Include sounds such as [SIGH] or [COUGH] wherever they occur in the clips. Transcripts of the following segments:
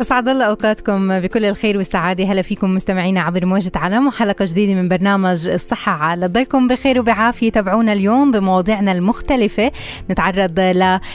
أسعد الله أوقاتكم بكل الخير والسعادة. هلا فيكم مستمعينا عبر موجة علم وحلقة جديدة من برنامج الصحة على تضلكم بخير وبعافية. تابعونا اليوم بمواضيعنا المختلفة. نتعرض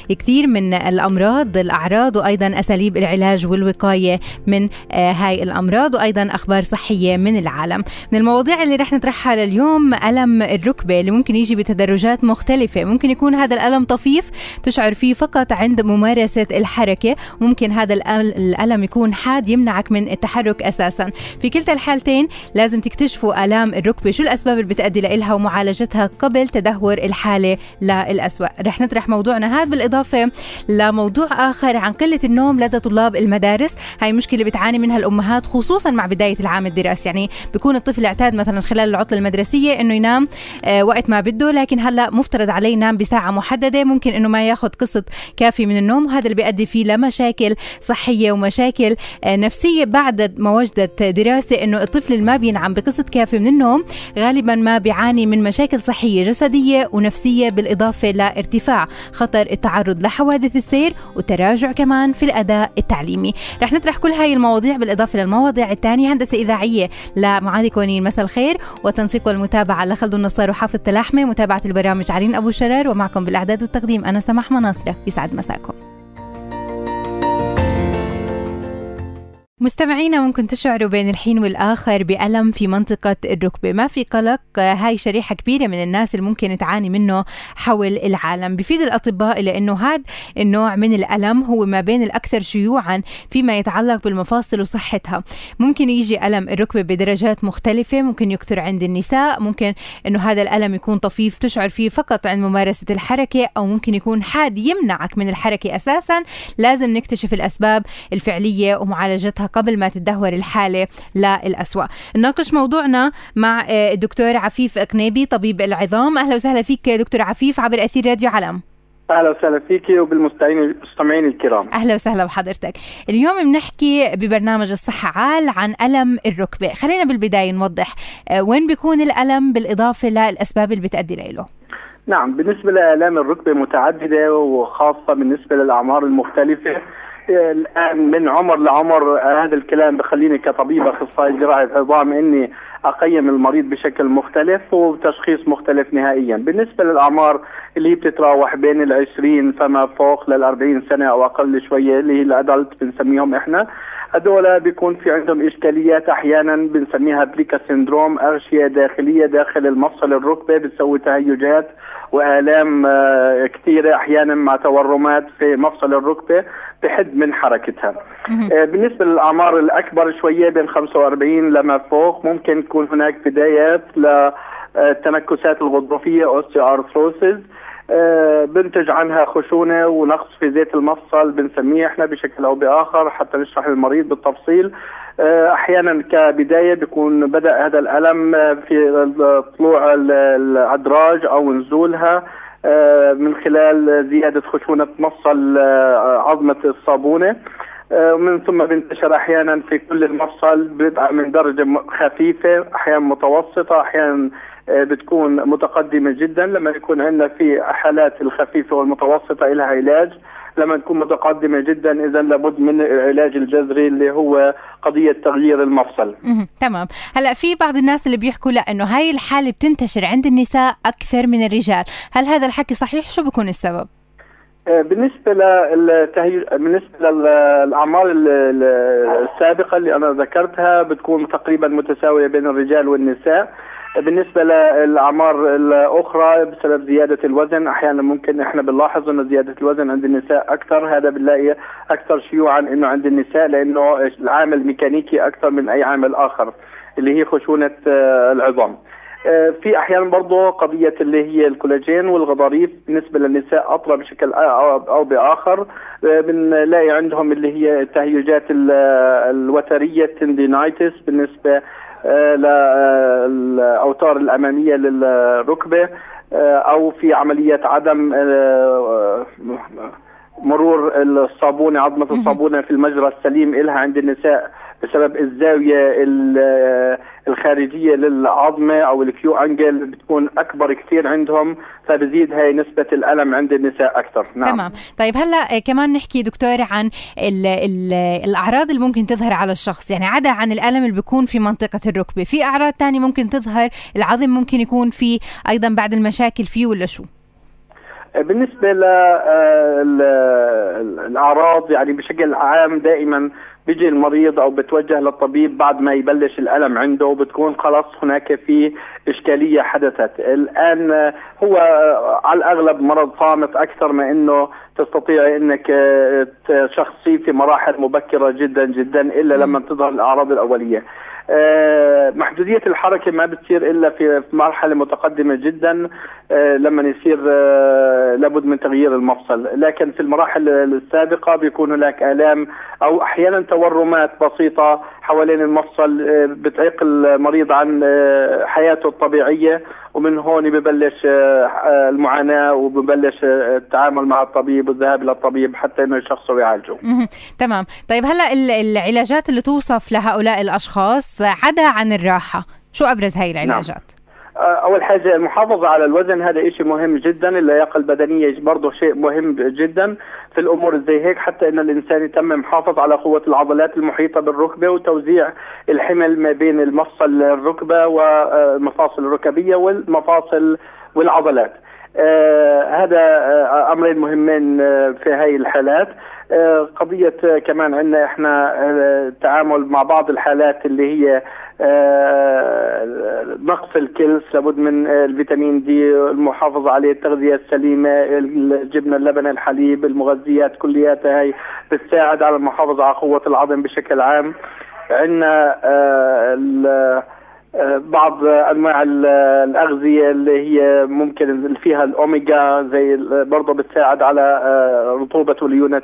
لكثير من الأمراض الأعراض وأيضا أساليب العلاج والوقاية من آه، هاي الأمراض وأيضا أخبار صحية من العالم. من المواضيع اللي رح نطرحها لليوم ألم الركبة اللي ممكن يجي بتدرجات مختلفة. ممكن يكون هذا الألم طفيف تشعر فيه فقط عند ممارسة الحركة. ممكن هذا الألم الألم يكون حاد يمنعك من التحرك أساسا. في كلتا الحالتين لازم تكتشفوا آلام الركبة شو الأسباب اللي بتأدي لإلها ومعالجتها قبل تدهور الحالة للأسوأ. رح نطرح موضوعنا هذا بالإضافة لموضوع آخر عن قلة النوم لدى طلاب المدارس. هاي مشكلة بتعاني منها الأمهات خصوصا مع بداية العام الدراسي. يعني بيكون الطفل اعتاد مثلا خلال العطلة المدرسية إنه ينام آه وقت ما بده لكن هلأ مفترض عليه ينام بساعة محددة. ممكن إنه ما ياخذ قسط كافي من النوم وهذا اللي بيؤدي فيه لمشاكل صحية ومشاكل مشاكل نفسية بعد ما وجدت دراسة أنه الطفل اللي ما بينعم بقسط كافي من النوم غالبا ما بيعاني من مشاكل صحية جسدية ونفسية بالإضافة لارتفاع خطر التعرض لحوادث السير وتراجع كمان في الأداء التعليمي. رح نطرح كل هاي المواضيع بالإضافة للمواضيع الثانية. هندسة إذاعية لمعاذ كونين مساء الخير وتنسيق والمتابعة لخلد النصار وحافظ تلاحمة متابعة البرامج عرين أبو شرار ومعكم بالإعداد والتقديم أنا سماح مناصرة. يسعد مساكم. مستمعينا ممكن تشعروا بين الحين والآخر بألم في منطقة الركبة. ما في قلق. هاي شريحة كبيرة من الناس اللي ممكن تعاني منه حول العالم. بفيد الأطباء لأنه هذا النوع من الألم هو ما بين الأكثر شيوعا فيما يتعلق بالمفاصل وصحتها. ممكن يجي ألم الركبة بدرجات مختلفة. ممكن يكثر عند النساء. ممكن أنه هذا الألم يكون طفيف تشعر فيه فقط عند ممارسة الحركة أو ممكن يكون حاد يمنعك من الحركة أساسا. لازم نكتشف الأسباب الفعلية ومعالجتها قبل ما تدهور الحالة للأسوأ. نناقش موضوعنا مع آه، الدكتور عفيف قنيبي طبيب العظام. أهلا وسهلا فيك دكتور عفيف عبر أثير راديو علم. أهلا وسهلا فيك وبالمستمعين المستمعين الكرام. أهلا وسهلا بحضرتك. اليوم بنحكي ببرنامج الصحة عال عن ألم الركبة. خلينا بالبداية نوضح آه، وين بيكون الألم بالإضافة للأسباب اللي بتؤدي له نعم بالنسبة لالام الركبة متعددة وخاصة بالنسبة للأعمار المختلفة. الآن من عمر لعمر هذا الكلام بخليني كطبيب أخصائي جراحه عظام إني أقيم المريض بشكل مختلف وتشخيص مختلف نهائيا. بالنسبة للأعمار اللي بتتراوح بين ال 20 فما فوق لل 40 سنة أو أقل شوية اللي هي ال adult بنسميهم إحنا هذول بيكون في عندهم إشكاليات أحيانا بنسميها plica syndrome أغشية داخلية داخل المفصل الركبة بتسوي تهيجات وآلام آه، كثيرة أحيانا مع تورمات في مفصل الركبة. بحد من حركتها. آه، بالنسبة للأعمار الأكبر شوية بين 45 لما فوق ممكن تكون هناك بدايات للتنكسات الغضروفية osteoarthrosis آه، بنتج عنها خشونة ونقص في زيت المفصل بنسميه إحنا بشكل أو بآخر حتى نشرح للمريض بالتفصيل. آه، أحيانا كبداية بيكون بدأ هذا الألم في طلوع الأدراج أو نزولها. آه، من خلال زيادة خشونة مفصل عظمة الصابونة. ومن ثم بينتشر أحيانا في كل المفصل من درجة خفيفة أحيانا متوسطة أحيانا آه، بتكون متقدمة جدا لما يكون عندنا في حالات الخفيفة والمتوسطة لها علاج. لما تكون متقدمة جدا إذا لابد من العلاج الجذري اللي هو قضية تغيير المفصل. تمام. هلأ في بعض الناس اللي بيحكوا لأ إنه هاي الحالة بتنتشر عند النساء أكثر من الرجال. هل هذا الحكي صحيح؟ شو بكون السبب؟ آه، بالنسبة للتهيج بالنسبة للأعمار السابقة اللي أنا ذكرتها بتكون تقريبا متساوية بين الرجال والنساء. بالنسبة للأعمار الأخرى بسبب زيادة الوزن أحيانا ممكن إحنا بنلاحظ إنه زيادة الوزن عند النساء أكثر. هذا بنلاقي أكثر شيوعا إنه عند النساء لأنه العامل ميكانيكي أكثر من أي عامل آخر اللي هي خشونة آه، العظام. آه، في أحيانا برضه قضية اللي هي الكولاجين والغضاريف بالنسبة للنساء أطرى بشكل أو بآخر. بنلاقي عندهم اللي هي التهيجات الوترية تندينايتس بالنسبة للاوتار الأمامية للركبة أو في عملية عدم مرور الصابونة عظمة الصابونة في المجرى السليم إلها عند النساء. بسبب الزاوية الخارجية للعظمة أو ال Q angle بتكون أكبر كثير عندهم فبزيد هاي نسبة الألم عند النساء أكثر. نعم. تمام. طيب هلأ كمان نحكي دكتور عن ال ال الأعراض اللي ممكن تظهر على الشخص. يعني عدا عن الألم اللي بيكون في منطقة الركبة في أعراض ثانية ممكن تظهر العظم ممكن يكون في أيضا بعد المشاكل فيه ولا شو؟ بالنسبة للأعراض يعني بشكل عام دائما بيجي المريض أو بتوجه للطبيب بعد ما يبلش الألم عنده وبتكون خلاص هناك في إشكالية حدثت، الآن هو على الأغلب مرض صامت أكثر ما إنه تستطيع إنك تشخصيه في مراحل مبكرة جدا جدا إلا لما تظهر الأعراض الأولية. آه، محدودية الحركة ما بتصير إلا في مرحلة متقدمة جدا آه، لما يصير آه، لابد من تغيير المفصل. لكن في المراحل السابقة بيكون هناك آلام أو أحيانا تورمات بسيطة حوالين المفصل بتعيق المريض عن حياته الطبيعية ومن هون ببلش المعاناة وببلش التعامل مع الطبيب والذهاب للطبيب حتى إنه يشخصه ويعالجه. تمام، طيب هلا العلاجات اللي توصف لهؤلاء الأشخاص عدا عن الراحة شو أبرز هاي نعم. العلاجات؟ نعم. أول حاجة المحافظة على الوزن هذا شيء مهم جدا. اللياقة البدنية برضه شيء مهم جدا في الأمور زي هيك حتى إن الإنسان يتم محافظ على قوة العضلات المحيطة بالركبة وتوزيع الحمل ما بين المفصل الركبة والمفاصل الركبية والمفاصل والعضلات. آه هذا آه أمرين مهمين آه في هاي الحالات. آه قضية كمان عندنا إحنا آه، التعامل مع بعض الحالات اللي هي آه، نقص الكلس لابد من الفيتامين دي المحافظة عليه التغذية السليمة الجبنة اللبن الحليب المغذيات كلياتها هي بتساعد على المحافظة على قوة العظم بشكل عام. عندنا بعض أنواع الأغذية اللي هي ممكن فيها الأوميجا زي برضه بتساعد على آه، رطوبة وليونه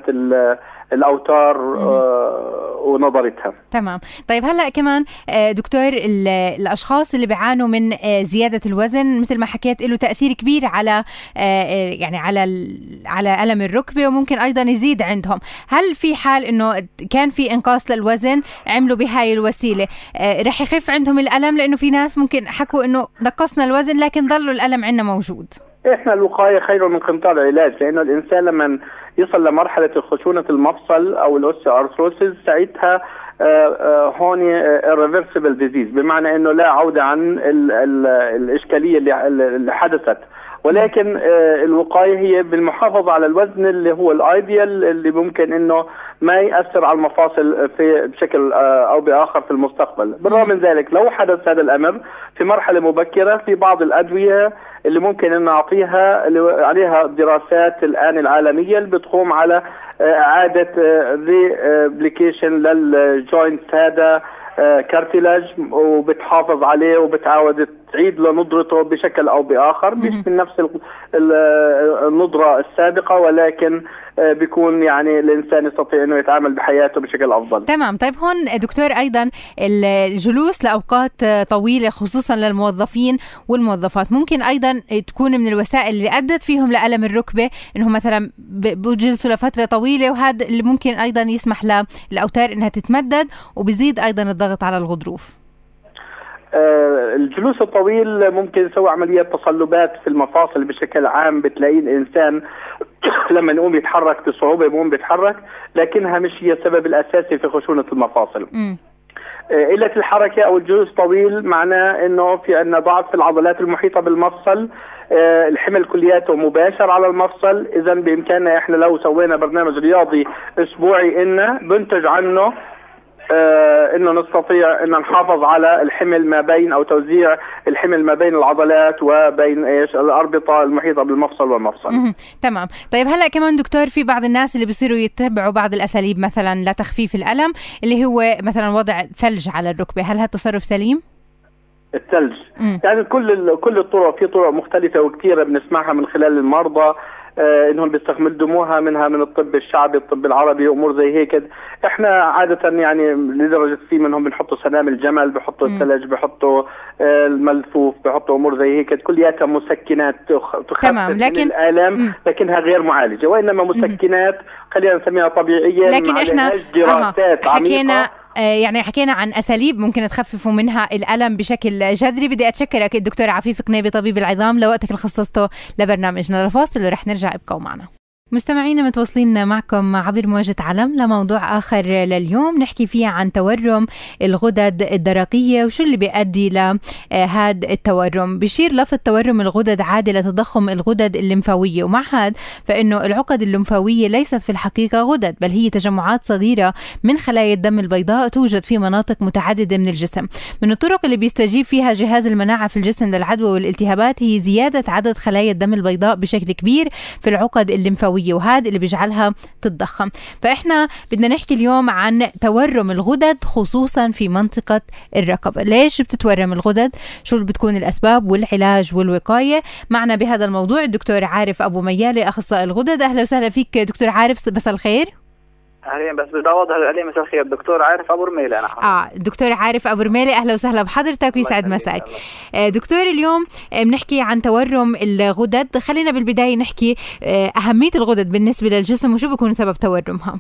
الأوتار آه، ونظرتها. تمام. طيب هلأ كمان آه، دكتور الأشخاص اللي بيعانوا من آه، زيادة الوزن مثل ما حكيت له تأثير كبير على يعني على على ألم الركبة وممكن أيضا يزيد عندهم. هل في حال إنه كان في إنقاص للوزن عملوا بهاي الوسيلة رح يخف عندهم الألم؟ لأنه في ناس ممكن حكوا إنه نقصنا الوزن لكن ظلوا الألم عندنا موجود. إحنا الوقاية خير من قنطار العلاج لأنه الإنسان لما يصل لمرحلة خشونة المفصل أو ال osteoarthrosis ساعتها آه، آه، هون irreversible disease بمعنى إنه لا عودة عن ال ال الإشكالية اللي حدثت. ولكن آه، الوقاية هي بالمحافظة على الوزن اللي هو ال ideal اللي ممكن إنه ما يأثر على المفاصل في بشكل أو بآخر في المستقبل. بالرغم من ذلك لو حدث هذا الأمر في مرحلة مبكرة في بعض الأدوية اللي ممكن إن نعطيها اللي عليها دراسات الآن العالمية اللي بتقوم على آه، إعادة re application لل joint هذا كارتيلاج وبتحافظ عليه وبتعاود تعيد له نضرته بشكل أو بآخر مش من نفس النضره السابقة ولكن آه، بيكون يعني الإنسان يستطيع إنه يتعامل بحياته بشكل أفضل. تمام، طيب هون دكتور أيضا الجلوس لأوقات طويلة خصوصا للموظفين والموظفات ممكن أيضا تكون من الوسائل اللي أدت فيهم لألم الركبة انهم مثلا بجلسوا لفترة طويلة وهذا اللي ممكن أيضا يسمح للاوتار إنها تتمدد وبزيد أيضا الضغط على الغضروف. آه، الجلوس الطويل ممكن يسوي عمليات تصلبات في المفاصل بشكل عام بتلاقيه الإنسان [COUGHS] لما يقوم يتحرك بصعوبة يقوم بيتحرك لكنها مش هي السبب الأساسي في خشونة المفاصل. آه، قلة الحركة أو الجلوس طويل معناه إنه في عندنا ضعف في العضلات المحيطة بالمفصل آه، الحمل كلياته مباشر على المفصل إذا بإمكاننا إحنا لو سوينا برنامج رياضي أسبوعي إلنا بنتج عنه آه إنه نستطيع إن نحافظ على الحمل ما بين أو توزيع الحمل ما بين العضلات وبين إيش؟ الأربطة المحيطة بالمفصل والمفصل. تمام، طيب هلا كمان دكتور في بعض الناس اللي بيصيروا يتبعوا بعض الأساليب مثلا لتخفيف الألم اللي هو مثلا وضع ثلج على الركبة، هل هذا تصرف سليم؟ الثلج. يعني كل كل الطرق في طرق مختلفة وكثيرة بنسمعها من خلال المرضى. إنهم بيستخدموها منها من الطب الشعبي الطب العربي أمور زي هيك. إحنا عادة يعني لدرجة في منهم بنحطوا سنام الجمل بحطوا الثلج بحطوا آه الملفوف بحطوا أمور زي هيك. كلياتها مسكنات تمام لكن الالام لكنها غير معالجة وإنما مسكنات خلينا نسميها طبيعيه لكن إحنا دراسات حكينا آه، يعني حكينا عن أساليب ممكن تخففوا منها الألم بشكل جذري. بدي اتشكرك الدكتور عفيف قنيبي طبيب العظام لوقتك اللي خصصته لبرنامجنا الفاصل ورح نرجع ابقوا معنا. مستمعينا متواصلين معكم عبر مواجهة علم لموضوع آخر لليوم. نحكي فيه عن تورم الغدد الدرقية وشو اللي بيؤدي لهذا التورم. بشير لفظ تورم الغدد عادة لتضخم الغدد الليمفاوية ومع هذا فإنه العقد الليمفاوية ليست في الحقيقة غدد بل هي تجمعات صغيرة من خلايا الدم البيضاء توجد في مناطق متعددة من الجسم. من الطرق اللي بيستجيب فيها جهاز المناعة في الجسم للعدوى والالتهابات هي زيادة عدد خلايا الدم البيضاء بشكل كبير في العقد الليمفاوية الحيوية وهذا اللي بيجعلها تتضخم. فإحنا بدنا نحكي اليوم عن تورم الغدد خصوصا في منطقة الرقبة ليش بتتورم الغدد؟ شو بتكون الأسباب والعلاج والوقاية؟ معنا بهذا الموضوع الدكتور عارف أبو ميالي أخصائي الغدد. أهلا وسهلا فيك دكتور عارف مساء الخير. اهلين بس بدي اوضح مساء الخير؟ دكتور عارف أبو رميلي أنا آه دكتور عارف أبو رميلي أهلا وسهلا بحضرتك ويسعد مساك. آه دكتور اليوم آه، بنحكي عن تورم الغدد. خلينا بالبداية نحكي آه أهمية الغدد بالنسبة للجسم وشو بيكون سبب تورمها؟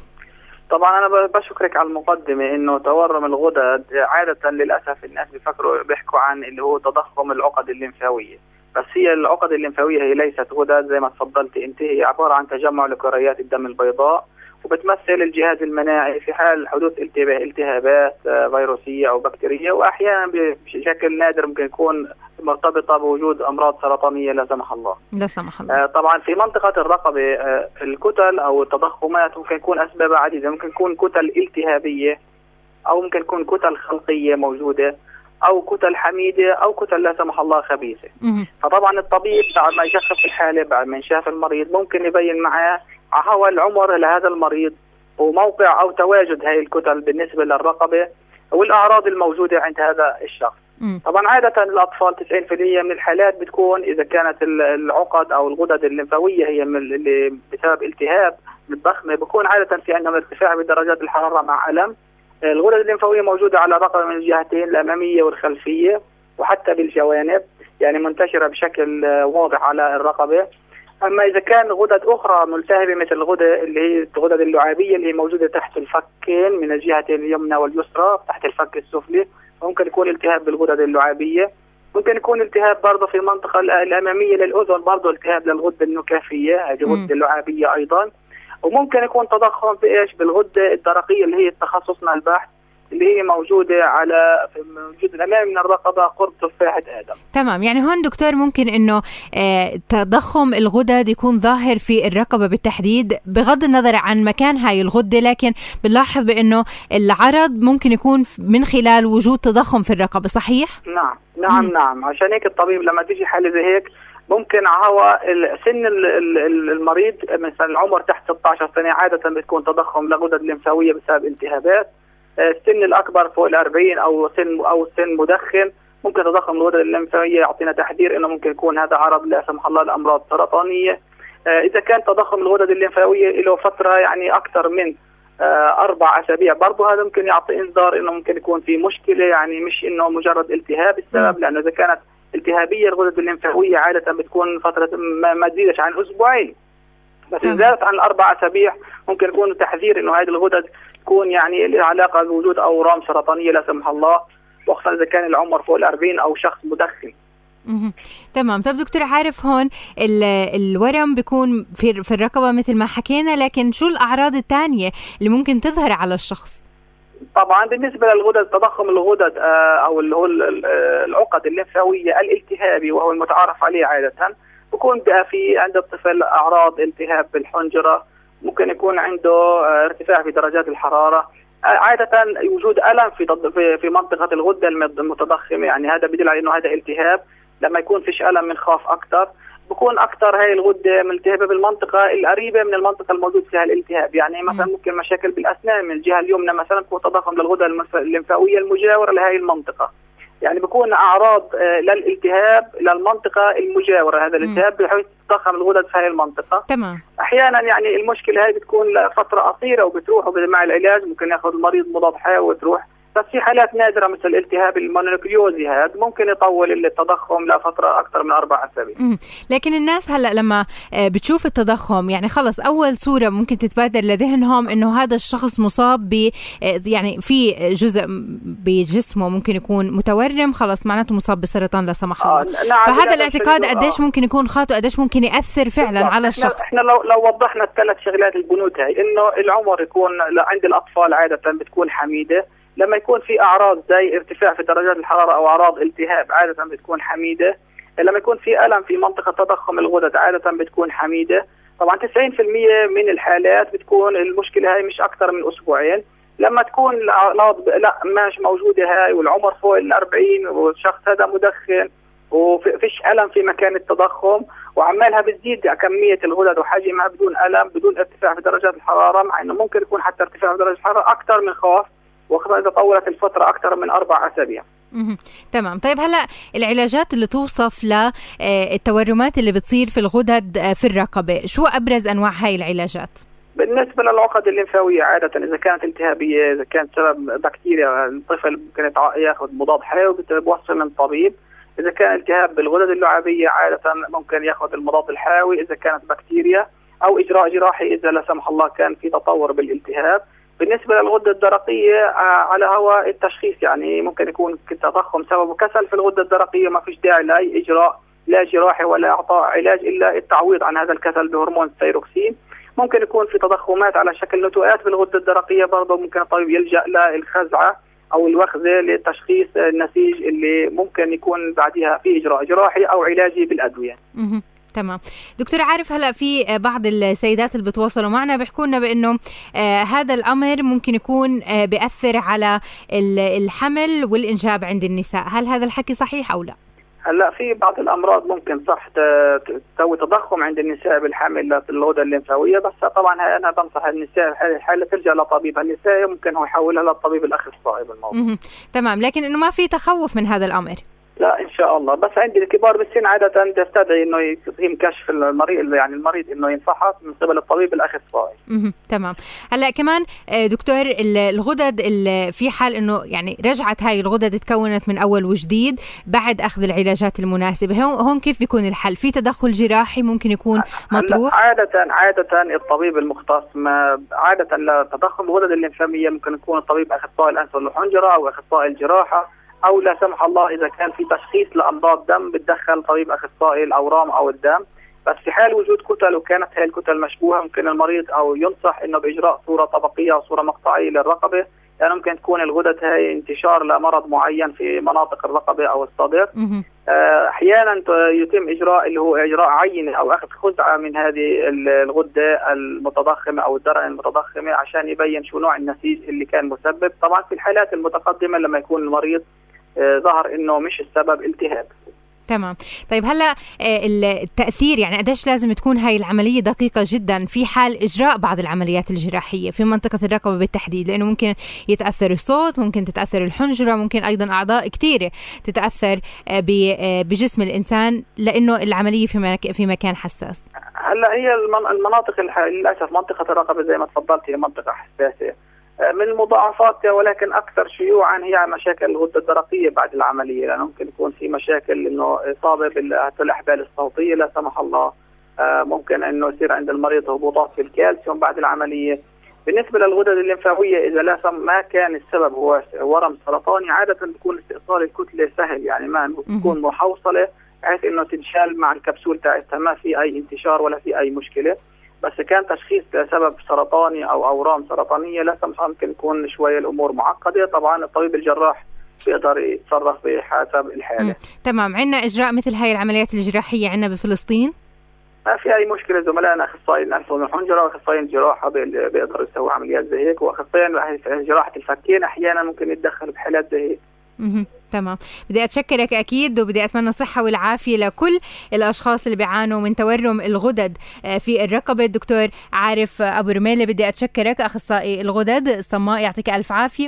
طبعا أنا بشكرك على المقدمة إنه تورم الغدد عادة للأسف الناس بيفكروا بيحكوا عن اللي هو تضخم العقد الليمفاوية. بس هي العقد الليمفاوية هي ليست غدد زي ما تفضلت أنت هي عبارة عن تجمع لكريات الدم البيضاء وبتمثل الجهاز المناعي في حال حدوث التهابات آه، فيروسية أو بكتيرية وأحيانا بشكل نادر ممكن يكون مرتبطة بوجود أمراض سرطانية لا سمح الله. لا سمح الله. آه طبعا في منطقة الرقبة آه الكتل أو التضخمات ممكن يكون اسبابها عديدة، ممكن تكون كتل التهابية أو ممكن تكون كتل خلقية موجودة أو كتل حميدة أو كتل لا سمح الله خبيثة. فطبعا الطبيب بعد ما يشخص الحالة بعد ما يشاف المريض ممكن يبين معاه هو العمر لهذا المريض وموقع أو تواجد هذه الكتل بالنسبة للرقبة والأعراض الموجودة عند هذا الشخص. طبعا عادة الأطفال 90% من الحالات بتكون إذا كانت العقد أو الغدد الليمفاوية هي من اللي بسبب التهاب الضخمة بكون عادة في عندهم ارتفاع بدرجات الحرارة مع ألم. الغدد الليمفاوية موجودة على الرقبه من الجهتين الأمامية والخلفية وحتى بالجوانب يعني منتشرة بشكل واضح على الرقبة أما إذا كان غدد أخرى ملتهبة مثل الغدد اللي هي الغدد اللعابية اللي هي موجودة تحت الفكين من الجهتين اليمنى واليسرى تحت الفك السفلي ممكن يكون التهاب بالغدد اللعابية. ممكن يكون التهاب برضه في المنطقة الأمامية للأذن برضه التهاب للغدة النكافية هذه الغده اللعابية أيضا. وممكن يكون تضخم بايش بالغدة الدرقية اللي هي تخصصنا البحث. اللي هي موجودة على موجود الأمامي من الرقبة قرب تفاحة آدم تمام يعني هون دكتور ممكن أنه آه تضخم الغدد يكون ظاهر في الرقبة بالتحديد بغض النظر عن مكان هاي الغدة لكن بنلاحظ بأنه العرض ممكن يكون من خلال وجود تضخم في الرقبة صحيح؟ نعم نعم م. نعم عشان هيك الطبيب لما تيجي حالة زي هيك ممكن هو سن المريض مثلا العمر تحت 16 سنة عادة بتكون تضخم لغدد لمفاويه بسبب التهابات السن الأكبر فوق ال 40 أو سن أو سن مدخن ممكن تضخم الغدد الليمفاويه يعطينا تحذير إنه ممكن يكون هذا عرض لا سمح الله لامراض سرطانية. آه، إذا كان تضخم الغدد الليمفاويه له فترة يعني أكثر من آه، أربع أسابيع. برضه هذا ممكن يعطي إنذار إنه ممكن يكون في مشكلة يعني مش إنه مجرد التهاب السبب لأنه إذا كانت التهابية الغدد الليمفاويه عادة بتكون فترة ما تزيدش عن أسبوعين. بس اذا زادت عن الاربع أسابيع ممكن يكون تحذير إنه هذه الغدد تكون يعني لها علاقة بوجود أورام سرطانية لا سمح الله وخاصة إذا كان العمر فوق ال 40 أو شخص مدخن. تمام طب دكتور عارف هون الورم بيكون في في الرقبة مثل ما حكينا لكن شو الأعراض الثانية اللي ممكن تظهر على الشخص؟ طبعا بالنسبة للغدد تضخم الغدد آه، أو اللي هو العقد الليمفاويه الالتهابي وهو المتعارف عليه عادة بكون بقى في عند الطفل أعراض التهاب بالحنجرة ممكن يكون عنده آه، ارتفاع في درجات الحرارة. آه، عادة وجود ألم في في منطقة الغدة المتضخمة. يعني هذا بدل على إنه هذا التهاب لما يكون فيش ألم بنخاف أكثر. بكون أكثر هاي الغدة ملتهبة بالمنطقة القريبة من المنطقة الموجود فيها الالتهاب. يعني مثلا ممكن مشاكل بالأسنان. من الجهة اليمنى مثلا تكون تضخم للغدة الليمفاوية المجاورة لهي المنطقة. يعني بكون أعراض آه، للالتهاب للمنطقه المجاورة. هذا الالتهاب بحيث تضخم الغدد في هذه المنطقة. تمام. أحيانا يعني المشكلة هاي بتكون لفترة قصيرة وبتروح مع العلاج. ممكن ياخذ المريض مضاد حيوي وتروح. بس في حالات نادرة مثل الالتهاب المونوكليوزي هذا ممكن يطول التضخم لفترة أكثر من أربع أسابيع. لكن الناس هلأ لما آه، بتشوف التضخم يعني خلص أول صورة ممكن تتبادر لذهنهم إنه هذا الشخص مصاب ب آه، يعني في جزء بجسمه ممكن يكون متورم خلص معناته مصاب بسرطان لا سمح الله. آه نعم فهذا الاعتقاد قديش ممكن يكون خاطئ وقديش ممكن يأثر فعلا على الشخص. إحنا لو لو وضحنا الثلاث شغلات البنود هاي إنه العمر يكون عند الأطفال عادة بتكون حميدة لما يكون في أعراض زي ارتفاع في درجات الحرارة أو أعراض التهاب عادة بتكون حميدة. لما يكون في ألم في منطقة تضخم الغدد عادة بتكون حميدة. طبعا 90% من الحالات بتكون المشكلة هاي مش أكثر من أسبوعين. لما تكون الأعراض لا مش موجودة هاي والعمر فوق ال 40 والشخص هذا مدخن وفيش ألم في مكان التضخم وعمالها بتزيد كمية الغدد وحجمها بدون ألم بدون ارتفاع في درجات الحرارة مع إنه ممكن يكون حتى ارتفاع في درجة الحرارة أكثر من خوف. وخصوصا إذا طولت الفترة أكثر من أربع أسابيع. تمام. طيب هلا العلاجات اللي توصف للتورمات اللي بتصير في الغدد آه، في الرقبة شو أبرز أنواع هاي العلاجات؟ بالنسبة للعقد الليمفاوية عادة إذا كانت التهابيه إذا كانت سبب بكتيريا الطفل ممكن يأخذ مضاد حيوي بوصفه من طبيب إذا كان التهاب بالغدد اللعابية عادة ممكن يأخذ المضاد الحيوي. إذا كانت بكتيريا أو إجراء جراحي إذا لا سمح الله كان في تطور بالالتهاب. بالنسبة للغدة الدرقية آه، على هواء التشخيص يعني ممكن يكون تضخم سببه كسل في الغدة الدرقية ما فيش داعي لأي إجراء لا جراحي ولا إعطاء علاج إلا التعويض عن هذا الكسل بهرمون الثيروكسين ممكن يكون في تضخمات على شكل نتوءات بالغدة الدرقية برضه ممكن الطبيب يلجأ للخزعة أو الوخزة لتشخيص النسيج اللي ممكن يكون بعدها في إجراء جراحي أو علاجي بالأدوية. تمام. دكتور عارف هلا في بعض السيدات اللي بتواصلوا معنا بيحكوا لنا بإنه آه هذا الأمر ممكن يكون آه بيأثر على الحمل والإنجاب عند النساء. هل هذا الحكي صحيح أو لا؟ هلا في بعض الأمراض ممكن صح تسوي تضخم عند النساء بالحمل في الغده الليمفاويه بس طبعا أنا بنصح النساء الحاله تلجا لطبيبها النسائي ممكن هو يحولها للطبيب الاخصائي بالموضوع تمام. لكن إنه ما في تخوف من هذا الأمر. لا إن شاء الله بس عند الكبار بالسن عادة تستدعي إنه يتم كشف المريض يعني المريض إنه ينفحص من قبل الطبيب الاخصائي. أها تمام، هلأ كمان آه، دكتور الغدد في حال إنه يعني رجعت هاي الغدد تكونت من أول وجديد بعد أخذ العلاجات المناسبة، هون كيف بيكون الحل؟ في تدخل جراحي ممكن يكون مطروح؟ عاده عادة الطبيب المختص ما عادة لتضخم الغدد الليمفاويه ممكن يكون الطبيب اخصائي الانف والحنجره أو اخصائي الجراحة أو لا سمح الله إذا كان في تشخيص لأمراض دم بتدخل طبيب أخصائي الأورام أو الدم. بس في حال وجود كتل وكانت هذه الكتل مشبوهة ممكن المريض أو ينصح إنه بإجراء صورة طبقية أو صورة مقطعية للرقبة. لأنه يعني ممكن تكون الغدد هاي انتشار لمرض معين في مناطق الرقبة أو الصدر. آه، أحيانا يتم إجراء اللي هو إجراء عينة أو أخذ خزعة من هذه الغدة المتضخمة أو الدرع المتضخمة عشان يبين شو نوع النسيج اللي كان مسبب. طبعا في الحالات المتقدمة لما يكون المريض ظهر إنه مش السبب التهاب تمام. طيب هلأ آه، التأثير يعني قديش لازم تكون هاي العملية دقيقة جدا في حال إجراء بعض العمليات الجراحية في منطقة الرقبة بالتحديد؟ لأنه ممكن يتأثر الصوت ممكن تتأثر الحنجرة ممكن أيضا أعضاء كثيره تتأثر آه، بجسم الإنسان لأنه العملية في في مكان حساس. هلأ هي المناطق للأسف منطقة الرقبة زي ما تفضلت هي منطقة حساسة. من المضاعفات ولكن أكثر شيوعا هي مشاكل الغده الدرقيه بعد العملية. لأنه ممكن يكون في مشاكل إنه إصابة بالأحبال الصوتية لا سمح الله. آه، ممكن إنه يصير عند المريض هبوطات في الكالسيوم بعد العملية. بالنسبة للغدد الليمفاوية إذا لا ما كان السبب هو ورم سرطاني عادة بيكون استئصال الكتلة سهل يعني ما بتكون محوصلة بحيث إنه تنشال مع الكبسول تاعتها. ما في أي انتشار ولا في أي مشكلة. بس كان تشخيص سبب سرطاني أو أورام سرطانية لا سمح ممكن يكون شوية الأمور معقدة. طبعا الطبيب الجراح بيقدر يتصرف بحسب الحالة. تمام. عندنا إجراء مثل هاي العمليات الجراحية عندنا بفلسطين؟ ما في أي مشكلة زملائنا اخصائيين الانف والحنجره واخصائيين الجراحة بيقدروا يسووا عمليات زي هيك. واخصائيين جراحة الفكين أحيانا ممكن يتدخلوا بحالات زي هيك. تمام. بدي أتشكرك أكيد وبدي أتمنى الصحة والعافية لكل الأشخاص اللي بيعانوا من تورم الغدد آه، في الرقبة. الدكتور عارف أبو رميلة بدي أتشكرك. أخصائي الغدد الصماء يعطيك ألف عافية.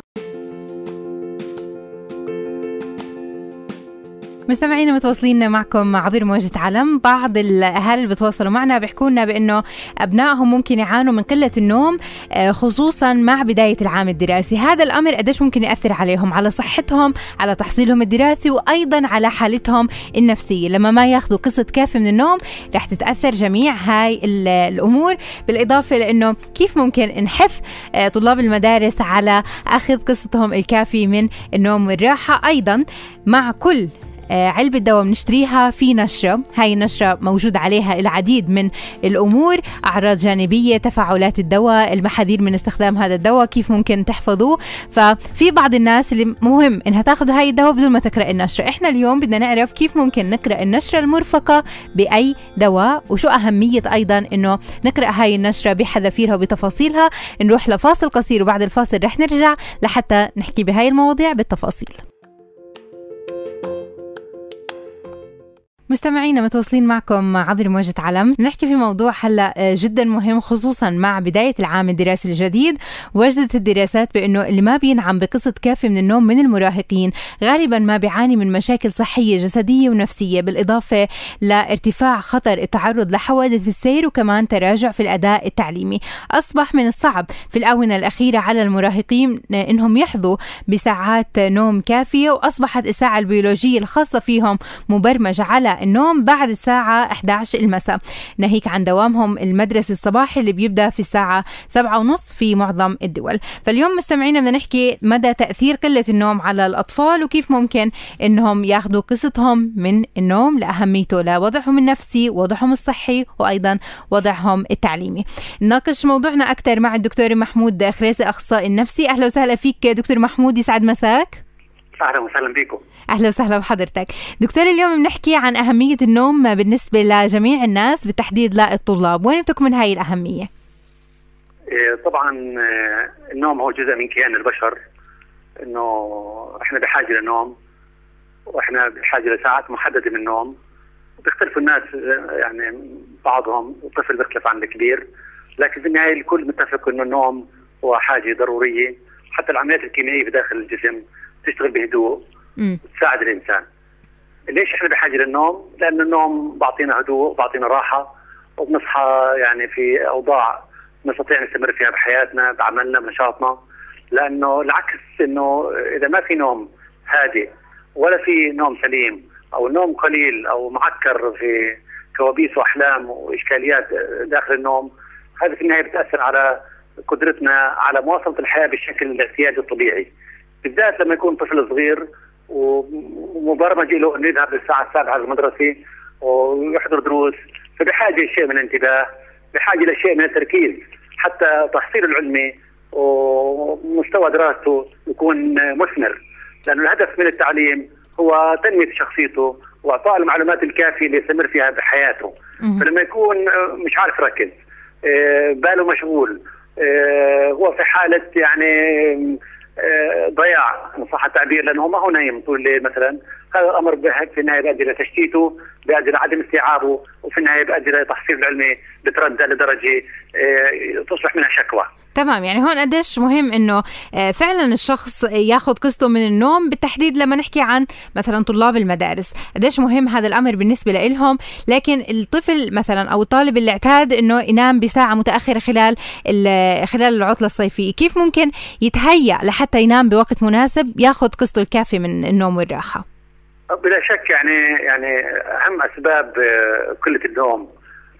مستمعينا متواصلين معكم عبر موجة علم. بعض اللي بتواصلوا معنا بيحكوا لنا بأنه أبنائهم ممكن يعانوا من قلة النوم آه، خصوصا مع بداية العام الدراسي. هذا الأمر قديش ممكن يأثر عليهم؟ على صحتهم على تحصيلهم الدراسي وأيضا على حالتهم النفسية. لما ما ياخذوا قسط كافي من النوم رح تتأثر جميع هاي الأمور. بالإضافة لأنه كيف ممكن نحث آه، طلاب المدارس على أخذ قسطهم الكافي من النوم والراحة؟ أيضا مع كل علبة دواء بنشتريها في نشرة. هاي النشرة موجود عليها العديد من الأمور. أعراض جانبية تفاعلات الدواء المحاذير من استخدام هذا الدواء كيف ممكن تحفظوه. ففي بعض الناس اللي مهم إنها تاخذ هاي الدواء بدون ما تقرأ النشرة. إحنا اليوم بدنا نعرف كيف ممكن نقرأ النشرة المرفقة بأي دواء وشو أهمية أيضا إنه نقرأ هاي النشرة بحذافيرها وبتفاصيلها. نروح لفاصل قصير وبعد الفاصل رح نرجع لحتى نحكي بهاي المواضيع بالتفاصيل. مستمعينا متواصلين معكم عبر موجة علم نحكي في موضوع هلا آه، جدا مهم خصوصا مع بداية العام الدراسي الجديد. وجدت الدراسات بأنه اللي ما بينعم بقسط كافي من النوم من المراهقين غالبا ما بيعاني من مشاكل صحية جسدية ونفسية بالإضافة لارتفاع خطر التعرض لحوادث السير وكمان تراجع في الأداء التعليمي. أصبح من الصعب في الآونة الأخيرة على المراهقين آه، إنهم يحظوا بساعات نوم كافية وأصبحت الساعة البيولوجية الخاصة فيهم مبرمجة على النوم بعد الساعة 11 المساء. ناهيك عن دوامهم المدرسي الصباحي اللي بيبدأ في الساعة 7 ونص في معظم الدول. فاليوم مستمعينا بدنا نحكي مدى تأثير قلة النوم على الأطفال وكيف ممكن إنهم ياخذوا قصتهم من النوم لأهميته لوضعهم النفسي وضعهم الصحي وأيضا وضعهم التعليمي. نناقش موضوعنا أكثر مع الدكتور محمود خريسي أخصائي النفسي. أهلا وسهلا فيك دكتور محمود يسعد مساك. أهلا وسهلا بكم أهلا وسهلا بحضرتك. دكتور اليوم بنحكي عن أهمية النوم بالنسبة لجميع الناس بالتحديد للطلاب وين بتكمن هاي الأهمية؟ إيه، طبعا آه، النوم هو جزء من كيان البشر. إنه إحنا بحاجة للنوم وإحنا بحاجة لساعات محددة من النوم. بيختلفوا الناس آه، يعني بعضهم الطفل بيختلف عن الكبير. لكن في النهاية الكل متفق إنه النوم هو حاجة ضرورية. حتى العمليات الكيميائية في داخل الجسم تشتغل بهدوء تساعد الإنسان. ليش إحنا بحاجة للنوم؟ لأن النوم بعطينا هدوء بعطينا راحة وبنصحى يعني في أوضاع نستطيع نستمر فيها بحياتنا بعملنا بنشاطنا. لأنه العكس إنه إذا ما في نوم هادئ ولا في نوم سليم أو نوم قليل أو معكر في كوابيس وأحلام وإشكاليات داخل النوم هذا في النهاية بتأثر على قدرتنا على مواصلة الحياة بالشكل الاعتيادي الطبيعي. بالذات لما يكون طفل صغير ومبرمج له أنه يذهب للساعة السابعة المدرسة ويحضر دروس فبحاجة لشيء من الانتباه بحاجة لشيء من التركيز حتى تحصيله العلمي ومستوى دراسته يكون مثمر. لأنه الهدف من التعليم هو تنمية شخصيته وإعطاء المعلومات الكافية اللي يستمر فيها بحياته. فلما يكون مش عارف يركز آه، باله مشغول آه، هو في حالة يعني ضياع ان صح التعبير لأنه ما هو نايم. طول الليل مثلا هذا الأمر في النهاية بيؤدي إلى تشتيته بيؤدي إلى عدم استيعابه وفي النهاية بيؤدي إلى تحصيل العلمي بتردى لدرجه آه، تصبح منها شكوى. تمام يعني هون قديش مهم إنه آه، فعلا الشخص ياخذ قسطه من النوم بالتحديد لما نحكي عن مثلا طلاب المدارس. قديش مهم هذا الأمر بالنسبة لهم لكن الطفل مثلا أو الطالب اللي اعتاد إنه ينام بساعة متأخرة خلال خلال العطلة الصيفية كيف ممكن يتهيأ لحتى ينام بوقت مناسب ياخذ قسطه الكافي من النوم والراحة؟ بلا شك يعني يعني أهم أسباب آه، قلة النوم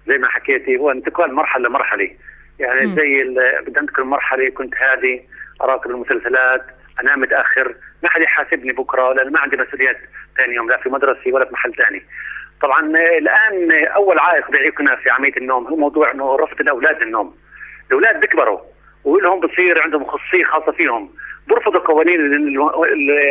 زي ما حكيتي هو انتقال مرحلة لمرحلة. يعني م. زي بدي أنتقل مرحلة كنت هادي اراقب المسلسلات أنام متأخر ما حد يحاسبني بكرة لأن ما عندي مسؤوليات ثاني يوم لا في مدرسي ولا في محل ثاني طبعا الآن أول عائق بيعيقنا في عملية النوم هو موضوع إنه رفض الأولاد للنوم الأولاد بيكبروا ولهم بصير عندهم خصوصيه خاصة فيهم. برفضوا القوانين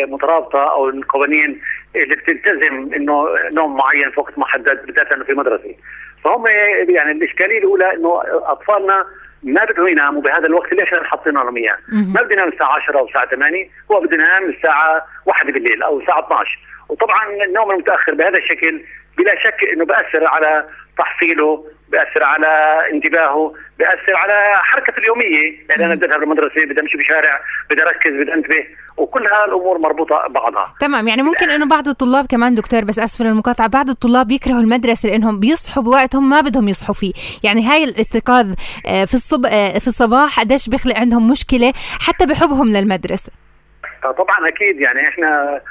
المترابطه أو القوانين اللي بتلتزم إنه نوم معين في وقت محدد بالذات إنه في مدرسة. فهم يعني الإشكالية الأولى إنه أطفالنا ما بدهم يناموا بهذا الوقت ليش إحنا حاطين لهم إياه؟ ما بده ينام الساعة 10 أو الساعة 8 هو بده ينام الساعة 1 بالليل أو الساعة 12 وطبعا النوم المتأخر بهذا الشكل بلا شك إنه بأثر على تحصيله بيأثر على انتباهه بيأثر على حركته اليومية. يعني أنا بدي اذهب المدرسة بدي أمشي بشارع بدي أركز بدي أنتبه. وكل هالأمور مربوطة ببعضها. تمام. يعني ممكن إنه بعض الطلاب كمان دكتور بس أسفل المقاطعة بعض الطلاب يكرهوا المدرسة لأنهم بيصحوا بوقت هم ما بدهم يصحوا فيه. يعني هاي الاستيقاظ آه، في الصب آه، في الصباح قديش بيخلق عندهم مشكلة حتى بحبهم للمدرسة؟ طبعا أكيد. يعني إحنا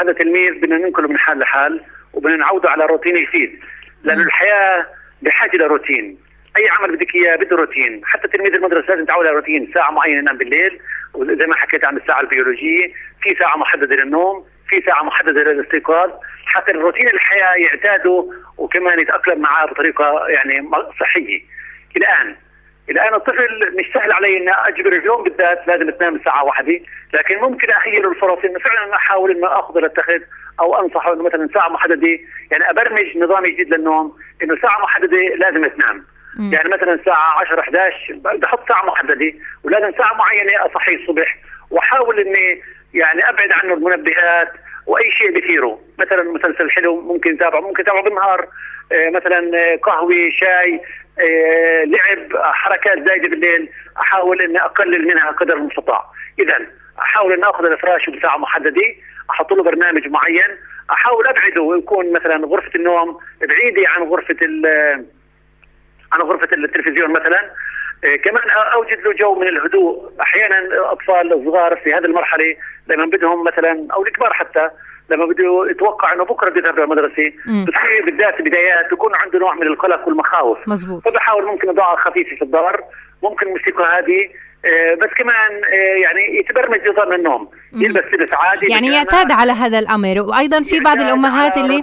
هذا تلميذ بدنا ننقله من حال لحال وبدنا نعوده على روتين جديد. لأنه الحياة بحاجة لروتين أي عمل بدك إياه بده روتين. حتى تلميذ المدرسة لازم يتعود على روتين. ساعة معينة ينام بالليل. وزي ما حكيت عن الساعة البيولوجية في ساعة محددة للنوم في ساعة محددة للاستيقاظ. حتى الروتين الحياة يعتادوا وكمان يتأقلم معاه بطريقة يعني صحية. الآن الان الطفل مش سهل علي إني أجبر اليوم بالذات لازم تنام الساعة واحدة لكن ممكن أخير الفرص إنه فعلا أحاول إنه أخذ اتخذ أو أنصحه إنه مثلا ساعة محددة يعني أبرمج نظام جديد للنوم إنه ساعة محددة لازم تنام مم. يعني مثلا الساعة 10 11 بحط ساعة محددة ولازم ساعة معينة أصحي الصبح وأحاول إني يعني أبعد عنه المنبهات وأي شيء بثيره مثلا مسلسل حلو ممكن يتابعه ممكن يتابعه بالنهار آه، مثلا قهوة شاي آه، لعب حركات زايدة بالليل. أحاول إني أقلل منها قدر المستطاع. اذا أحاول إن أخذ الفراش بساعة محددة. أحط له برنامج معين. أحاول أبعده ويكون مثلا غرفة النوم بعيدة عن غرفة عن غرفة التلفزيون مثلا. آه، كمان أوجد له جو من الهدوء. أحيانا أطفال صغار في هذه المرحلة لما بدهم مثلا أو الكبار حتى لما بده يتوقع إنه بكرة بده يذهب للمدرسه بتصير بالذات بدايات يكون عنده نوع من القلق والمخاوف. مزبوط فبحاول ممكن اضاعه خفيفة في الدار ممكن موسيقى هذه بس كمان آه، يعني يتبرمج نظام النوم يلبس لبس عادي يعني يعتاد على هذا الأمر. وأيضا في بعض الأمهات اللي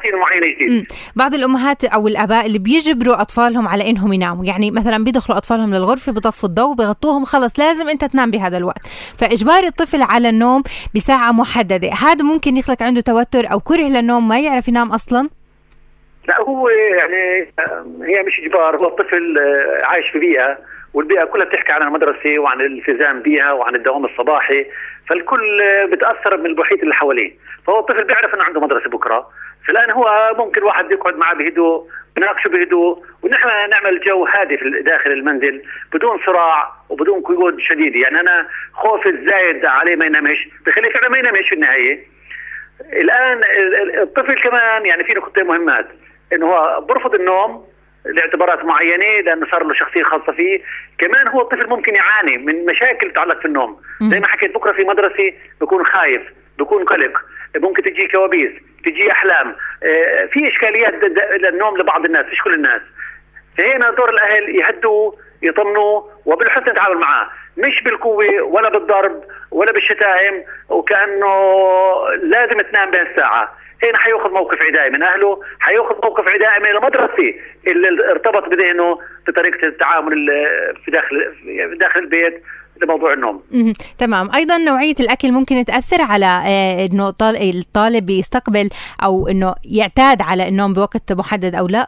بعض الأمهات أو الأباء اللي بيجبروا أطفالهم على إنهم يناموا. يعني مثلا بيدخلوا أطفالهم للغرفة بطفوا الضوء بغطوهم خلص لازم أنت تنام بهذا الوقت. فإجبار الطفل على النوم بساعة محددة. هذا ممكن يخلق عنده توتر أو كره للنوم ما يعرف ينام أصلا؟ لا هو يعني آه، هي مش إجبار هو الطفل عايش في بيئة والبيئة كلها بتحكي عن المدرسة وعن الالتزام بها وعن الدوام الصباحي فالكل بتأثر من المحيط اللي حواليه. فهو الطفل بيعرف إنه عنده مدرسة بكرة. فالآن هو ممكن واحد يقعد معه بهدوء بناقشه بهدوء ونحن نعمل جو هادي في داخل المنزل بدون صراع وبدون قيود شديدة. يعني أنا خوفي الزايد عليه ما ينامش بخليه فعلا ما ينامش في النهاية. الآن الطفل كمان يعني في نقطتين مهمات. إنه هو برفض النوم لاعتبارات معينة لأنه صار له شخصية خاصة فيه، كمان هو الطفل ممكن يعاني من مشاكل تتعلق في النوم، زي ما حكيت بكرة في مدرسة بكون خايف، بكون قلق، ممكن تجي كوابيس، تجي أحلام، آه، في إشكاليات للنوم لبعض الناس مش كل الناس. فهنا دور الأهل يهدوا يطمنوا وبالحسن يتعامل معاه، مش بالقوة ولا بالضرب ولا بالشتائم وكأنه لازم تنام بهالساعه، هنا حيأخذ موقف عدائي من أهله حيأخذ موقف عدائي من المدرسة اللي ارتبط بذهنه بطريقة التعامل في داخل في داخل البيت لموضوع النوم. تمام. أيضا نوعية الأكل ممكن تأثر على آه، إنه الطالب يستقبل أو إنه يعتاد على النوم بوقت محدد أو لا؟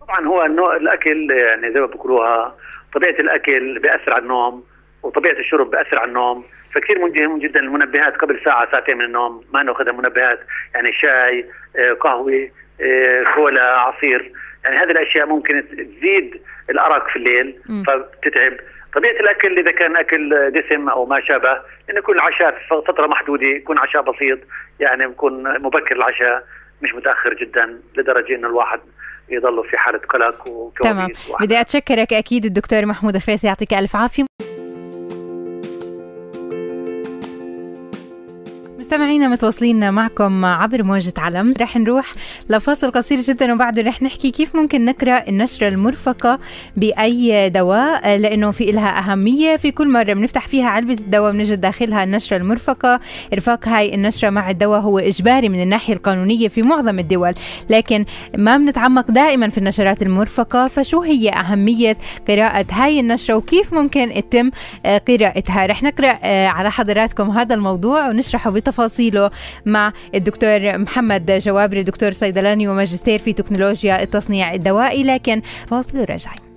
طبعا هو النوع الأكل يعني زي ما بيقولوها طبيعة الأكل بيأثر على النوم. وطبيعة الشرب بياثر على النوم. فكثير مهم جدا المنبهات قبل ساعة ساعتين من النوم ما نأخذها منبهات. يعني شاي آه، قهوة آه، كولا عصير. يعني هذه الأشياء ممكن تزيد الأرق في الليل فبتتعب طبيعة الأكل إذا كان أكل دسم أو ما شابه انه يكون العشاء فترة محدودة يكون عشاء بسيط يعني بكون مبكر العشاء مش متأخر جدا لدرجة انه الواحد يضلوا في حالة قلق تمام. بدي أتشكرك أكيد الدكتور محمود خريسي يعطيك ألف عافية. مستمعينا متواصلين معكم عبر موجة علم رح نروح لفاصل قصير جدا وبعده رح نحكي كيف ممكن نقرأ النشرة المرفقة بأي دواء لأنه في إلها أهمية. في كل مرة بنفتح فيها علبة الدواء بنجد داخلها النشرة المرفقة. إرفاق هاي النشرة مع الدواء هو إجباري من الناحية القانونية في معظم الدول. لكن ما بنتعمق دائما في النشرات المرفقة. فشو هي أهمية قراءة هاي النشرة وكيف ممكن يتم قراءتها؟ رح نقرأ على حضراتكم هذا الموضوع ونشرحه بتفاصيل تفاصيله مع الدكتور محمد جوابري. دكتور صيدلاني وماجستير في تكنولوجيا التصنيع الدوائي لكن فاصل راجعين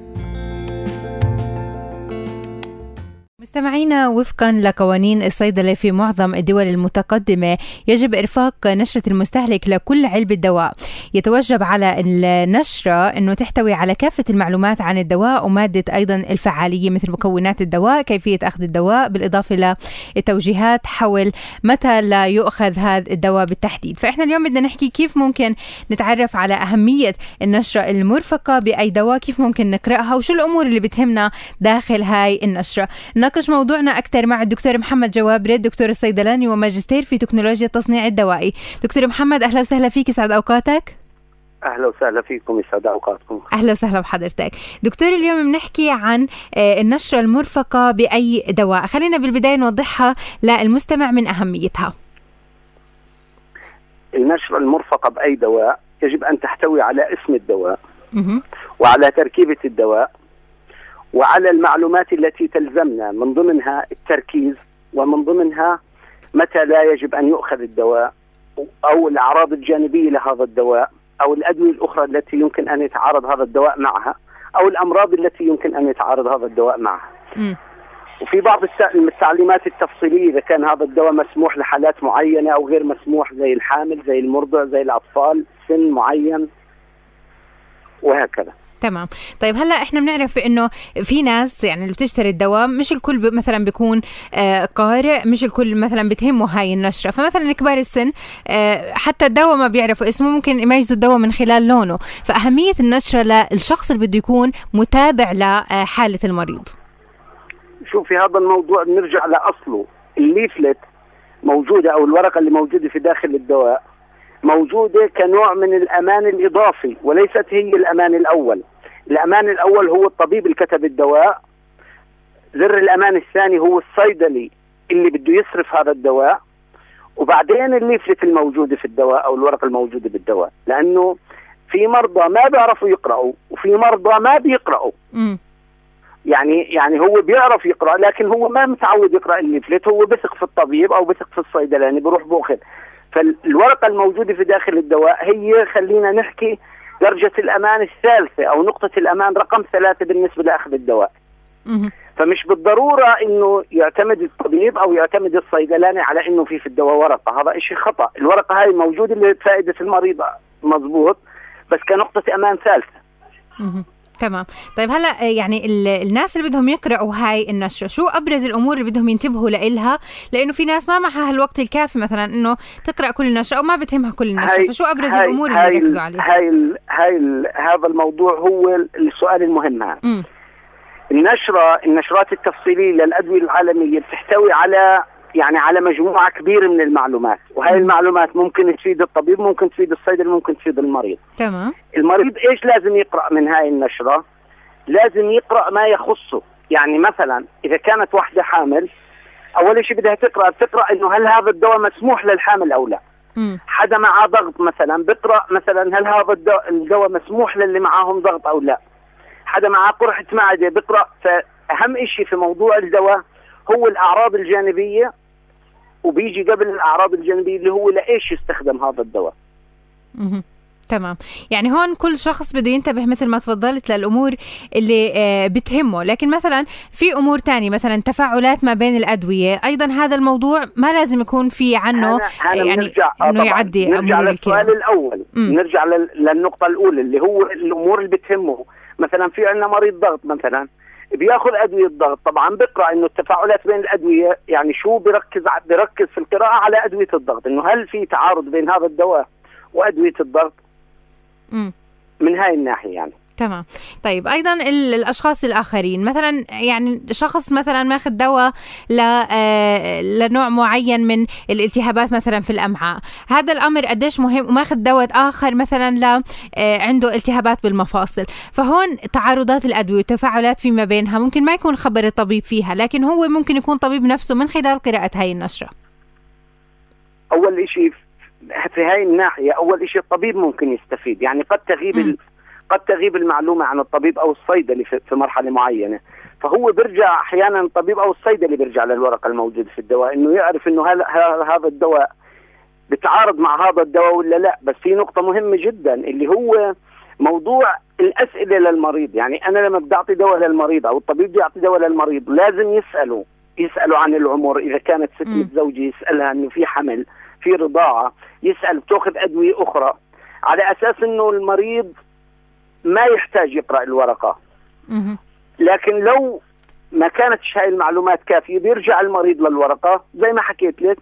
مستمعينا وفقا لقوانين الصيدلة في معظم الدول المتقدمة يجب إرفاق نشرة المستهلك لكل علبة دواء يتوجب على النشرة أنه تحتوي على كافة المعلومات عن الدواء ومادة أيضا الفعالية مثل مكونات الدواء كيفية أخذ الدواء بالإضافة للتوجيهات حول متى لا يؤخذ هذا الدواء بالتحديد. فإحنا اليوم بدنا نحكي كيف ممكن نتعرف على أهمية النشرة المرفقة بأي دواء كيف ممكن نقرأها وشو الأمور اللي بتهمنا داخل هاي النشرة. نناقش موضوعنا أكثر مع الدكتور محمد جوابري دكتور الصيدلاني وماجستير في تكنولوجيا التصنيع الدوائي. دكتور محمد أهلا وسهلا فيك يسعد أوقاتك. أهلا وسهلا فيكم يسعد أوقاتكم. أهلا وسهلا بحضرتك. دكتور اليوم بنحكي عن آه، النشرة المرفقة بأي دواء. خلينا بالبداية نوضحها للمستمع من أهميتها. النشرة المرفقة بأي دواء يجب أن تحتوي على اسم الدواء وعلى تركيبة الدواء وعلى المعلومات التي تلزمنا من ضمنها التركيز ومن ضمنها متى لا يجب أن يؤخذ الدواء أو الأعراض الجانبية لهذا الدواء أو الأدوية الأخرى التي يمكن أن يتعارض هذا الدواء معها أو الأمراض التي يمكن أن يتعارض هذا الدواء معها. م. وفي بعض التعليمات التفصيلية إذا كان هذا الدواء مسموح لحالات معينة أو غير مسموح زي الحامل زي المرضع زي الأطفال سن معين وهكذا. تمام. طيب هلا إحنا بنعرف إنه في ناس يعني اللي بتشتري الدواء مش الكل مثلا بيكون آه قارئ مش الكل مثلا بتهمه هاي النشرة. فمثلا كبار السن آه حتى الدواء ما بيعرفوا اسمه ممكن يميزوا الدواء من خلال لونه. فأهمية النشرة للشخص اللي بده يكون متابع لحاله المريض. شوفي هذا الموضوع بنرجع لأصله. ال leaflet موجودة أو الورقة اللي موجودة في داخل الدواء موجودة كنوع من الأمان الإضافي وليست هي الأمان الأول. الأمان الأول هو الطبيب اللي كتب الدواء. زر الأمان الثاني هو الصيدلي اللي بده يصرف هذا الدواء. وبعدين ال leaflet الموجودة في الدواء أو الورقة الموجودة بالدواء. لأنه في مرضى ما بيعرفوا يقرأوا وفي مرضى ما بيقرأوا. يعني يعني هو بيعرف يقرأ لكن هو ما متعود يقرأ الليفلت. هو بثق في الطبيب أو بثق في الصيدلاني بروح بأخذ. فالورقة الموجودة في داخل الدواء هي خلينا نحكي درجة الأمان الثالثة أو نقطة الأمان رقم ثلاثة بالنسبة لأخذ الدواء. فمش بالضرورة أنه يعتمد الطبيب أو يعتمد الصيدلاني على أنه في في الدواء ورقة. هذا شيء خطأ. الورقة هاي موجودة لفائدة المريض مضبوط بس كنقطة أمان ثالثة. تمام. طيب هلا يعني الناس اللي بدهم يقرأوا هاي النشرة شو أبرز الأمور اللي بدهم ينتبهوا لإلها؟ لأنه في ناس ما معها الوقت الكافي مثلا إنه تقرأ كل النشرة أو ما بتهمها كل النشرة فشو أبرز هاي الأمور اللي يركزوا عليها هاي ال هاي ال هذا الموضوع هو السؤال المهم م. النشرة النشرات التفصيلية للأدوية العالمية بتحتوي على يعني على مجموعة كبيرة من المعلومات وهي المعلومات ممكن تفيد الطبيب ممكن تفيد الصيدلي ممكن تفيد المريض. تمام. المريض إيش لازم يقرأ من هاي النشرة؟ لازم يقرأ ما يخصه. يعني مثلا إذا كانت واحدة حامل أول شيء بدها تقرأ بتقرأ إنه هل هذا الدواء مسموح للحامل أو لا؟ م. حدا معاه ضغط مثلا بقرأ مثلا هل هذا الدواء مسموح للي معاهم ضغط أو لا؟ حدا معاه قرحة معدة بقرأ. فأهم شيء في موضوع الدواء هو الأعراض الجانبية وبيجي قبل الأعراض الجانبية اللي هو لإيش يستخدم هذا الدواء. تمام. يعني هون كل شخص بده ينتبه مثل ما تفضلت للأمور اللي آه، بتهمه. لكن مثلا في أمور تانية مثلا تفاعلات ما بين الأدوية. أيضا هذا الموضوع ما لازم يكون في عنه أنا يعني نرجع آه، إنه يعدي نرجع للسؤال الأول. م. نرجع للنقطة الأولى اللي هو الأمور اللي بتهمه. مثلا في عندنا مريض ضغط مثلا. بياخذ أدوية ضغط طبعا بقرأ إنه التفاعلات بين الأدوية يعني شو بيركز بيركز في القراءة على أدوية الضغط. إنه هل في تعارض بين هذا الدواء وأدوية الضغط؟ م. من هاي الناحية يعني. تمام. طيب أيضا الأشخاص الآخرين مثلا يعني شخص مثلا ماخذ دواء آه، لنوع معين من الالتهابات مثلا في الأمعاء. هذا الأمر قديش مهم؟ وماخذ دواء آخر مثلا ل آه، عنده التهابات بالمفاصل. فهون تعارضات الأدوية وتفاعلات فيما بينها ممكن ما يكون خبر الطبيب فيها لكن هو ممكن يكون طبيب نفسه من خلال قراءة هاي النشرة. أول شيء في هاي الناحية أول شيء الطبيب ممكن يستفيد. يعني قد تغيب قد تغيب المعلومة عن الطبيب أو الصيدلي في مرحلة معينة. فهو بيرجع أحيانا الطبيب أو الصيدلي بيرجع للورقة الموجودة في الدواء إنه يعرف إنه هذا الدواء بتعارض مع هذا الدواء ولا لا. بس في نقطة مهمة جدا اللي هو موضوع الأسئلة للمريض. يعني أنا لما بدي أعطي دواء للمريض أو الطبيب بده يعطي دواء للمريض لازم يسأله. يسالوا عن العمر إذا كانت ست. متزوجة يسألها إنه في حمل في رضاعة يسأل بتأخذ أدوية أخرى. على أساس إنه المريض ما يحتاج يقرأ الورقة. مهم. لكن لو ما كانتش هاي المعلومات كافية بيرجع المريض للورقة. زي ما حكيت لك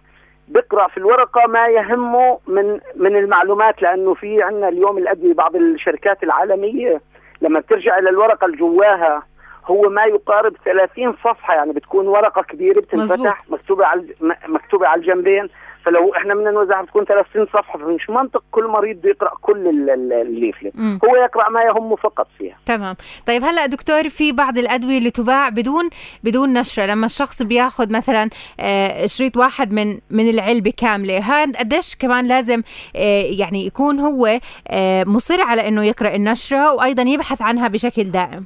بيقرأ في الورقة ما يهمه من من المعلومات لأنه في عندنا اليوم الأدوية بعض الشركات العالمية لما بترجع إلى الورقة اللي جواها هو ما يقارب 30 صفحة. يعني بتكون ورقة كبيرة بتنفتح مكتوبة على الج- م- مكتوبة على الجنبين. فلو إحنا بدنا نوزعها بتكون 30 صفحة فمش منطق كل مريض يقرا كل ال- ال- الليفلت. هو يقرأ ما يهمه فقط فيها. تمام. طيب هلا دكتور في بعض الأدوية اللي تباع بدون بدون نشرة. لما الشخص بياخذ مثلا آه، شريط واحد من من العلبة كاملة هذا قديش كمان لازم آه، يعني يكون هو آه، مصر على إنه يقرأ النشرة وأيضا يبحث عنها بشكل دائم؟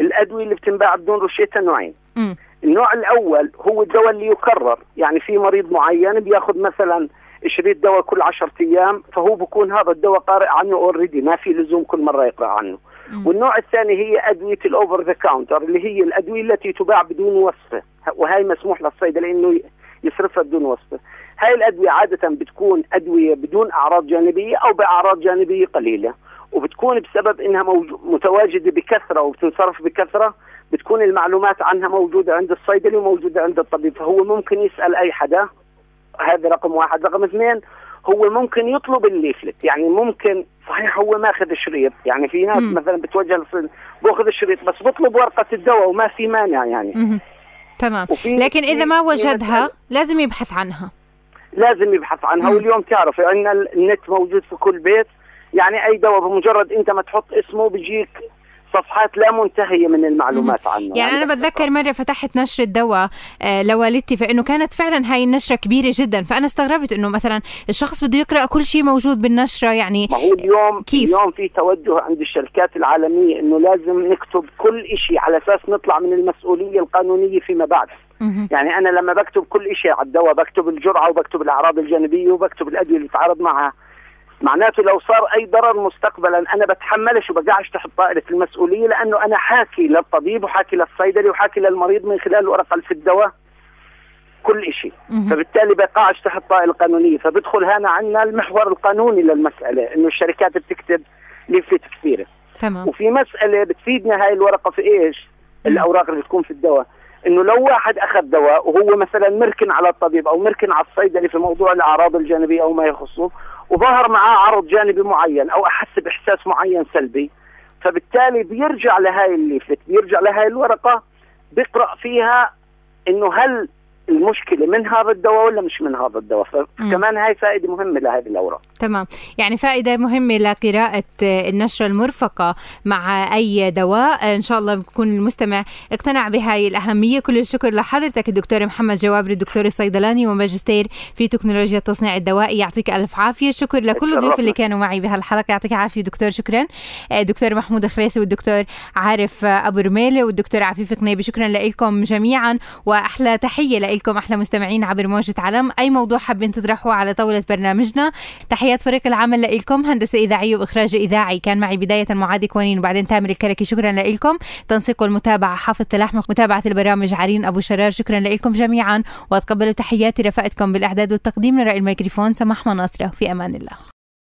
الأدوية اللي بتنباع بدون روشته نوعين. النوع الأول هو الدواء اللي يكرر. يعني في مريض معين بياخذ مثلا شريط دواء كل 10 أيام فهو بكون هذا الدواء قارئ عنه already ما في لزوم كل مرة يقرأ عنه. مم. والنوع الثاني هي أدوية ال over the counter اللي هي الأدوية التي تباع بدون وصفة. وهي مسموح للصيدلي انه يصرفها بدون وصفة. هاي الأدوية عادة بتكون أدوية بدون أعراض جانبية أو بأعراض جانبية قليلة. وبتكون بسبب إنها متواجدة بكثرة وبتنصرف بكثرة بتكون المعلومات عنها موجودة عند الصيدلي وموجودة عند الطبيب فهو ممكن يسأل أي حدا. هذا رقم واحد. رقم اثنين هو ممكن يطلب الليفلت. يعني ممكن صحيح هو ماخذ شريط. يعني في ناس مم. مثلا بتوجه باخذ الشريط بس بطلب ورقة الدواء وما في مانع يعني. تمام. لكن إذا ما وجدها لازم يبحث عنها. لازم يبحث عنها. مم. واليوم تعرف إن النت موجود في كل بيت. يعني أي دواء بمجرد أنت ما تحط اسمه بيجيك صفحات لا منتهية من المعلومات عنه يعني أنا بتذكر مرة فتحت نشرة دواء آه، لوالدتي فإنه كانت فعلا هاي النشرة كبيرة جدا. فأنا استغربت إنه مثلا الشخص بده يقرأ كل شيء موجود بالنشرة يعني ما هو اليوم كيف؟ اليوم في توجه عند الشركات العالمية إنه لازم نكتب كل شيء على أساس نطلع من المسؤولية القانونية فيما بعد. يعني أنا لما بكتب كل شيء على الدواء بكتب الجرعة وبكتب الأعراض الجانبية وبكتب الأدوية اللي تتعارض معها. معناته لو صار أي ضرر مستقبلا أنا بتحملش وبقعش تحت طائرة المسؤولية لأنه أنا حاكي للطبيب وحاكي للصيدلي وحاكي للمريض من خلال الورقه اللي في الدواء كل شيء. فبالتالي بقعش تحت طائرة القانونيه فبدخل هنا عندنا المحور القانوني للمسألة إنه الشركات بتكتب ليفلت كثيره تمام. وفي مسألة بتفيدنا هاي الورقة في إيش؟ الأوراق اللي بتكون في الدواء. إنه لو واحد أخذ دواء وهو مثلا مركن على الطبيب أو مركن على الصيدلي في موضوع الأعراض الجانبية أو ما يخصه وظهر معاه عرض جانبي معين أو أحس بإحساس معين سلبي فبالتالي بيرجع لهاي ال leaflet بيرجع لهاي الورقة بيقرأ فيها إنه هل المشكلة من هذا الدواء ولا مش من هذا الدواء. فكمان هاي فائدة مهمة لهذه الأوراق. تمام. يعني فائدة مهمة لقراءة آه، النشرة المرفقة مع أي دواء. آه، إن شاء الله بكون المستمع اقتنع بهاي الأهمية. كل الشكر لحضرتك الدكتور محمد جوابري الدكتور الصيدلاني وماجستير في تكنولوجيا التصنيع الدوائي. يعطيك ألف عافية. شكر لكل الضيوف اللي كانوا معي بهالحلقة. يعطيك العافية دكتور. شكرا. آه، دكتور محمود خريسي والدكتور عارف أبو رميلة والدكتور عفيف قنيبي. شكرا لكم جميعا. وأحلى تحية لكم أحلى مستمعين عبر موجة علم. أي موضوع حابين تطرحوه على طاولة برنامجنا تحيات فريق العمل لكم هندسة إذاعية وإخراج إذاعي. كان معي بداية معاذ كوانين وبعدين تامر الكركي. شكرا لكم تنسيق والمتابعة حافظ تلاحمق متابعة البرامج عرين أبو شرار. شكرا لكم جميعا. وأتقبل تحياتي. رفقتكم بالإعداد والتقديم لرأي الميكروفون سماح مناصرة. في أمان الله.